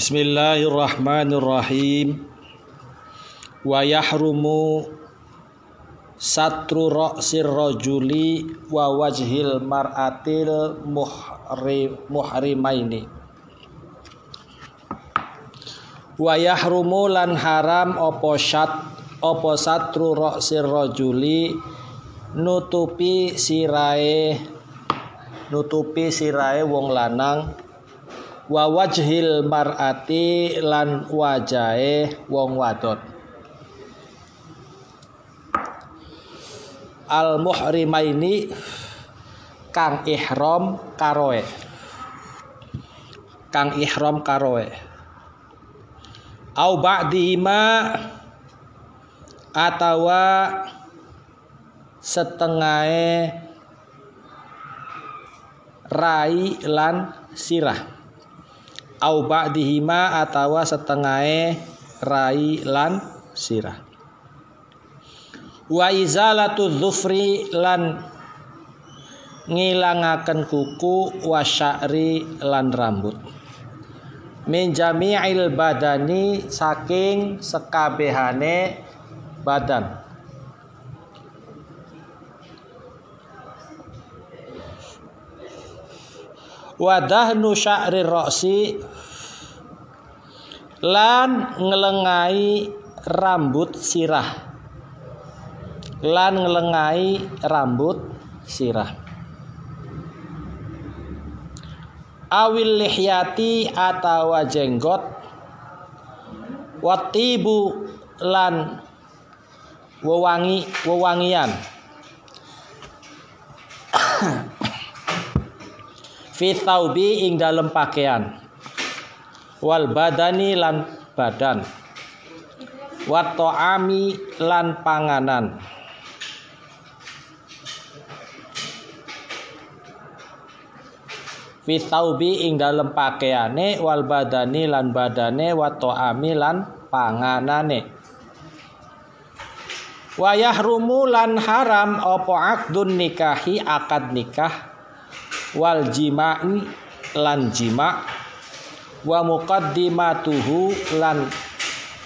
Bismillahirrahmanirrahim. Wa yahrumu satru ra'sir rajuli wa wajhil mar'atil muhri muhrimaini. Wa yahrumu lan haram opo syat opo satru ra'sir rajuli nutupi sirae nutupi sirae wong lanang wa wajhil mar'ati lan wajahe wong wadon. Al muhrimaini kang ihram karoe. Kang ihram karoe. Au ba'dihima atawa setengahe rai lan sirah au ba'dihima atawa setengahe rai lan sirah. Wa izalatu dzufri lan ngilangaken kuku wa sya'ri lan rambut. Min jami'il badani saking sekabehane badan wadahnu sya'ri roksi lan ngelengai rambut sirah. Lan ngelengai rambut sirah. Awil lihyati atau jenggot. Watibu lan wewangi wewangian fi thaubi ing dalem pakaian. Wal badani lan badan. Wa ta'ami lan panganan. Fi thaubi ing dalem pakaiane wal badani lan badane wa ta'ami lan panganane. Wa yahrumu lan haram apa akdun nikahi akad nikah wal jima'i lan jima wa muqaddimatuhu lan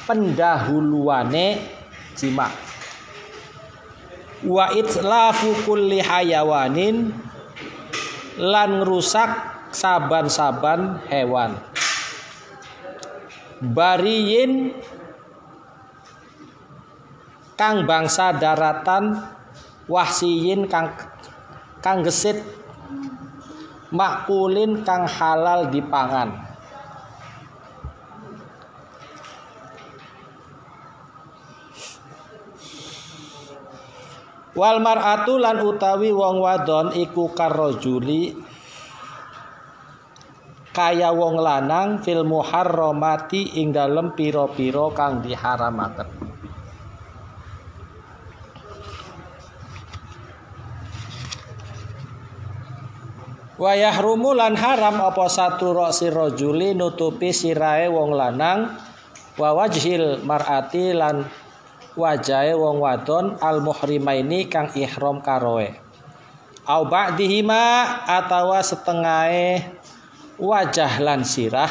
pendahuluane jima. Wa itlafu kulli hayawanin lan rusak saban-saban hewan. Bariyin kang bangsa daratan wahsiyin kang kang gesit makulin kang halal dipangan wal mar'atu lan utawi wong wadon iku karrajuli kaya wong lanang fil muharramati ing dalem pira-pira kang diharamaken Wa yahrumu lan haram apa satu roksi rajuli nutupi sirahe wong lanang wa wajhil mar'ati lan wajahe wong wadon al muhrimaini kang ihram karoe. Au ba'dihima atawa setengahe wajah lan sirah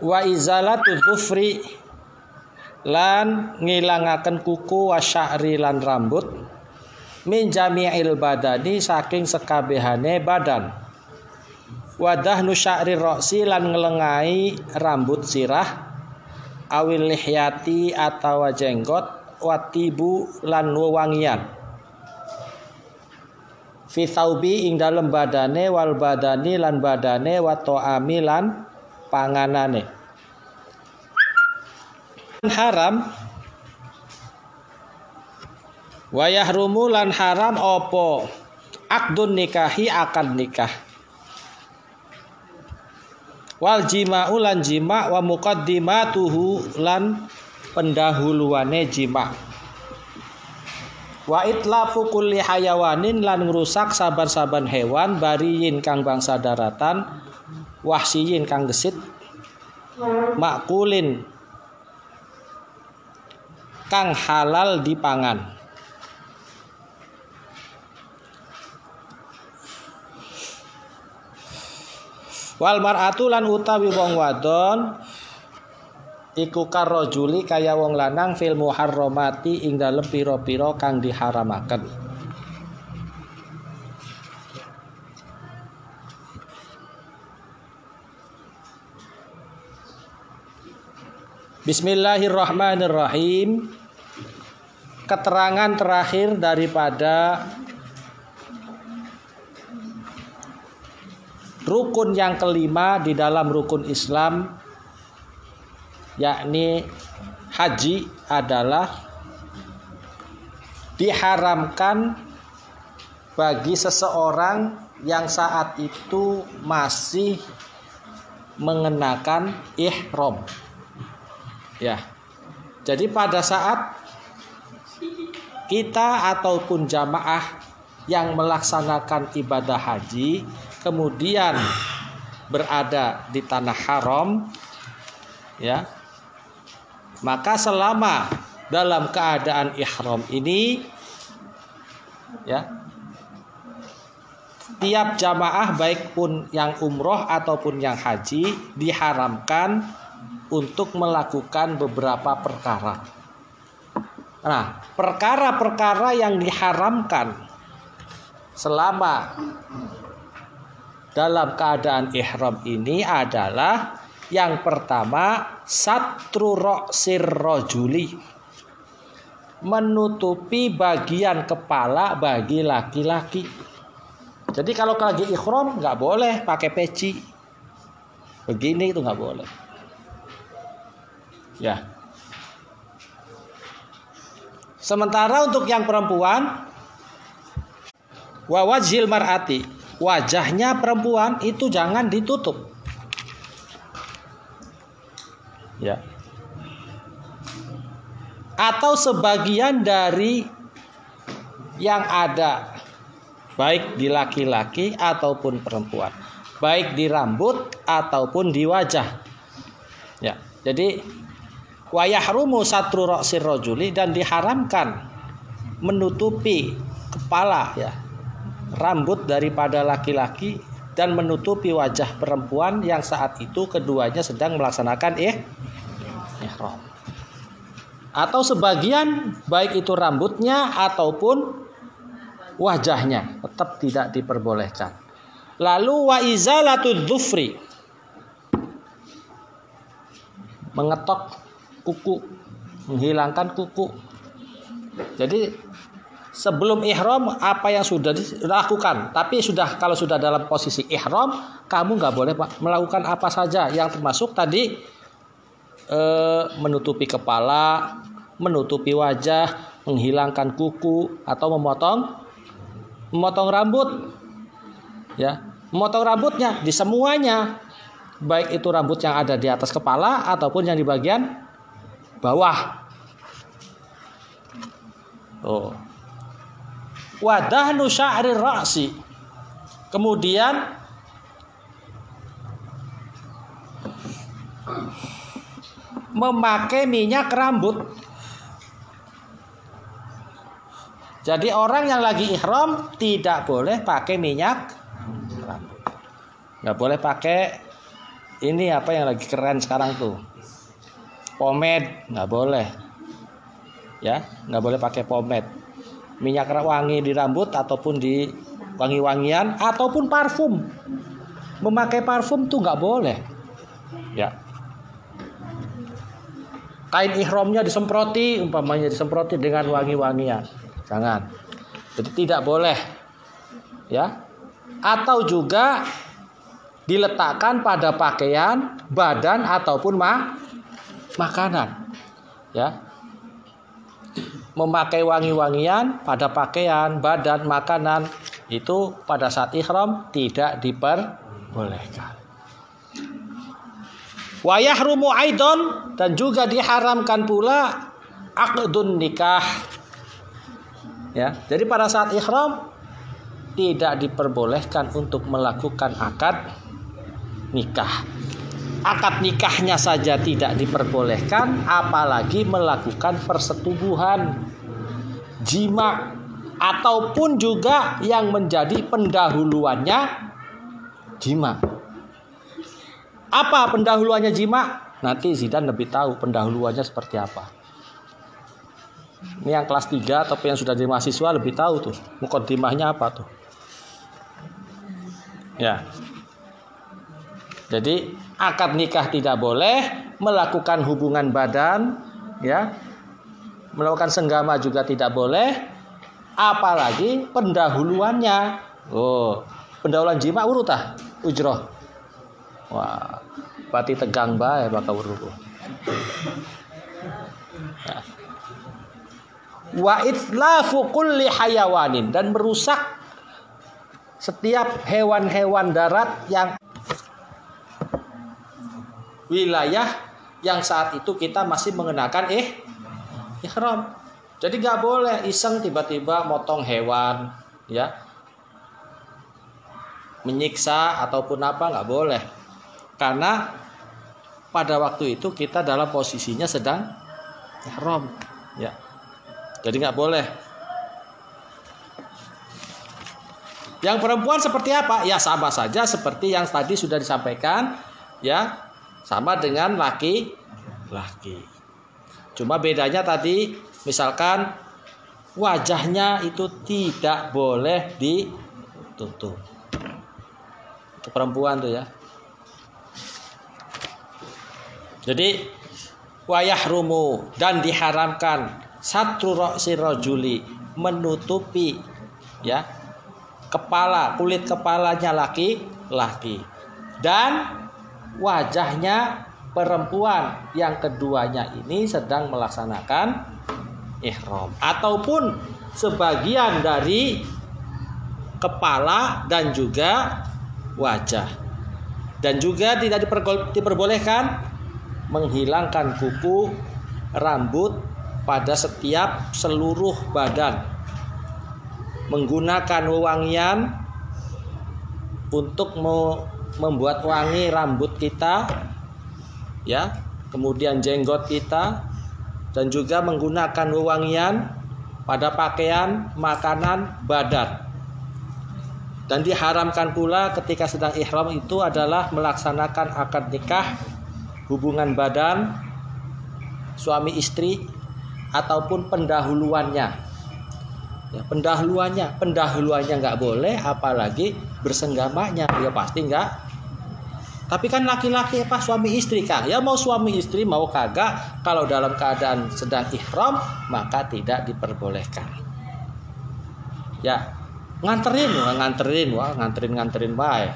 wa izalatu dhufri lan ngilangaken kuku wa lan rambut min jami'il badani saking sekabehane badan. Wadah nusya'ri roksi lan ngelengai rambut sirah awil lihyati atau jenggot watibu lan wewangian. Fi thaubi ing dalem badane wal badani lan badane wa ta'ami lan panganane. Haram Wa yahrumu lan haram opo akdun nikahi akan nikah. Wal jima'u lan jima wa muqaddimatuhu lan pendahuluane jima. Wa itlafu kulli hayawanin lan ngrusak saban-saban hewan bariyin kang bangsa daratan wahsiyin kang gesit makulin kang halal dipangan Wal mar'atu lan utawi wong wadon iku karojuli kaya wong lanang fil muharramati ing dalem pira-pira kang diharamaken. Bismillahirrahmanirrahim. Keterangan terakhir daripada rukun yang kelima di dalam rukun Islam yakni haji adalah diharamkan bagi seseorang yang saat itu masih mengenakan ihram. Ya. Jadi pada saat kita ataupun jamaah yang melaksanakan ibadah haji kemudian berada di tanah haram ya maka selama dalam keadaan ihram ini ya tiap jamaah baik pun yang umroh ataupun yang haji diharamkan untuk melakukan beberapa perkara. Nah, perkara-perkara yang diharamkan selama dalam keadaan ihram ini adalah yang pertama satru roksir rojuli menutupi bagian kepala bagi laki-laki. Jadi kalau lagi ihram nggak boleh pakai peci. Begini itu nggak boleh. Ya. Sementara untuk yang perempuan wawajil mar'ati wajahnya perempuan itu jangan ditutup. Ya. Atau sebagian dari yang ada baik di laki-laki ataupun perempuan, baik di rambut ataupun di wajah. Ya. Jadi wayahrumu satru roksir rojuli dan diharamkan menutupi kepala ya rambut daripada laki-laki dan menutupi wajah perempuan yang saat itu keduanya sedang melaksanakan eh ihram. Atau sebagian baik itu rambutnya ataupun wajahnya tetap tidak diperbolehkan. Lalu wa izalatud dhufri mengetok kuku, menghilangkan kuku. Jadi sebelum ihram apa yang sudah dilakukan? Tapi sudah kalau sudah dalam posisi ihram kamu nggak boleh melakukan apa saja. Yang termasuk tadi e, menutupi kepala menutupi wajah menghilangkan kuku atau memotong memotong rambut. Ya memotong rambutnya di semuanya. Baik itu rambut yang ada di atas kepala ataupun yang di bagian bawah. Oh wadahnu sya'ri ra'si. Kemudian memakai minyak rambut. Jadi orang yang lagi ihram tidak boleh pakai minyak rambut. Nggak boleh pakai ini apa yang lagi keren sekarang tuh. Pomade nggak boleh. Ya, nggak boleh pakai pomade minyak wangi di rambut ataupun di wangi-wangian ataupun parfum. Memakai parfum tuh nggak boleh. Ya. Kain ihramnya disemproti, umpamanya disemproti dengan wangi-wangian. Jangan. Jadi tidak boleh. Ya. Atau juga diletakkan pada pakaian, badan ataupun ma makanan. Ya memakai wangi-wangian pada pakaian, badan, makanan itu pada saat ihram tidak diperbolehkan. Wayah rumu aidon dan juga diharamkan pula akdun nikah. Ya, jadi pada saat ihram tidak diperbolehkan untuk melakukan akad nikah akad nikahnya saja tidak diperbolehkan apalagi melakukan persetubuhan jima ataupun juga yang menjadi pendahuluannya jima Apa pendahuluannya jima? Nanti Zidan lebih tahu pendahuluannya seperti apa. Ini yang kelas 3 atau yang sudah jadi mahasiswa lebih tahu tuh. Mukodimahnya apa tuh. Ya. Jadi akad nikah tidak boleh, melakukan hubungan badan, ya, melakukan senggama juga tidak boleh, apalagi pendahuluannya. Oh, pendahuluan jima urutah ujroh. Wah, berarti tegang bae bakal urut. Ya. Wa itlafu kulli hayawanin dan merusak setiap hewan-hewan darat yang wilayah yang saat itu kita masih mengenakan eh ihram. Jadi nggak boleh iseng tiba-tiba motong hewan, ya, menyiksa ataupun apa nggak boleh, karena pada waktu itu kita dalam posisinya sedang ihram, ya. Jadi nggak boleh. Yang perempuan seperti apa? Ya sama saja seperti yang tadi sudah disampaikan, ya sama dengan laki-laki. Cuma bedanya tadi misalkan wajahnya itu tidak boleh ditutup. Untuk perempuan tuh ya. Jadi wayah rumu dan diharamkan satu roksi rojuli menutupi ya kepala kulit kepalanya laki-laki dan wajahnya perempuan. Yang keduanya ini sedang melaksanakan ihram. Ataupun sebagian dari kepala dan juga wajah. Dan juga tidak diperbolehkan menghilangkan kuku rambut pada setiap seluruh badan. Menggunakan wewangian untuk membuat wangi rambut kita ya kemudian jenggot kita dan juga menggunakan wewangian pada pakaian makanan badan. Dan diharamkan pula ketika sedang ihram itu adalah melaksanakan akad nikah hubungan badan suami istri ataupun pendahuluannya. Ya, pendahuluannya pendahuluannya nggak boleh apalagi bersenggamanya. Ya pasti nggak tapi kan laki-laki apa suami istri kah? Ya mau suami istri mau kagak kalau dalam keadaan sedang ihram maka tidak diperbolehkan. Ya, nganterin wah nganterin wah nganterin nganterin baik.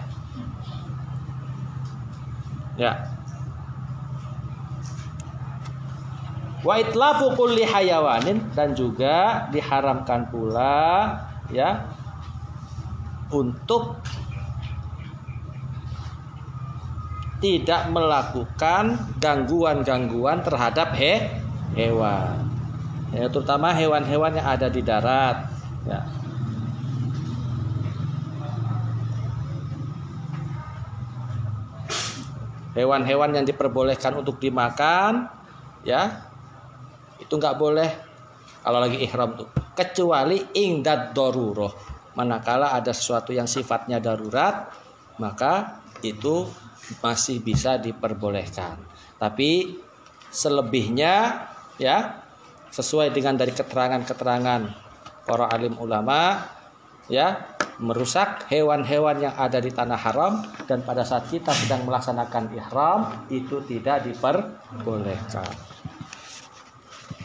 Ya. Wa itlafu kulli hayawanin dan juga diharamkan pula ya untuk tidak melakukan gangguan-gangguan terhadap he hewan. Ya, terutama hewan-hewan yang ada di darat. Ya. Hewan-hewan yang diperbolehkan untuk dimakan, ya itu nggak boleh kalau lagi ihram tuh, kecuali ingdad doruroh. Manakala ada sesuatu yang sifatnya darurat, maka itu masih bisa diperbolehkan. Tapi selebihnya ya sesuai dengan dari keterangan-keterangan para alim ulama ya merusak hewan-hewan yang ada di tanah haram dan pada saat kita sedang melaksanakan ihram itu tidak diperbolehkan.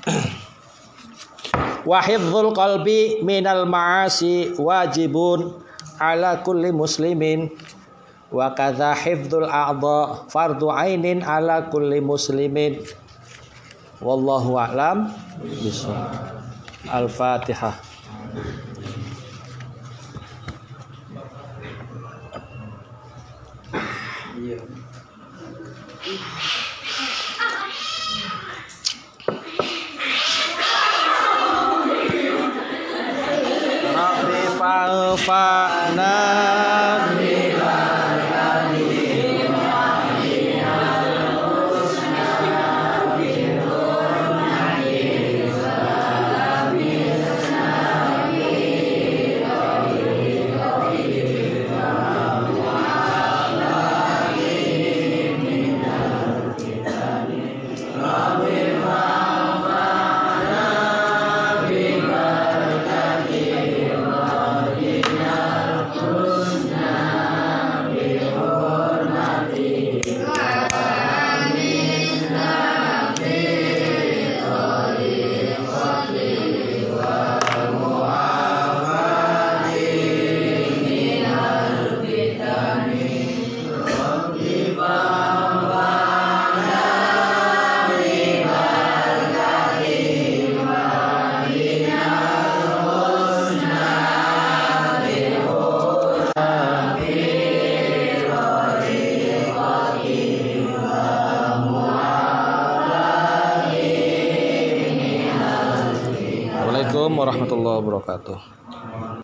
Wahidhul qalbi minal ma'asi wajibun ala kulli muslimin wa kadza hifdzul a'dha fardu ainin ala kulli muslimin. Wallahu a'lam al-fatihah. Rabbi করতো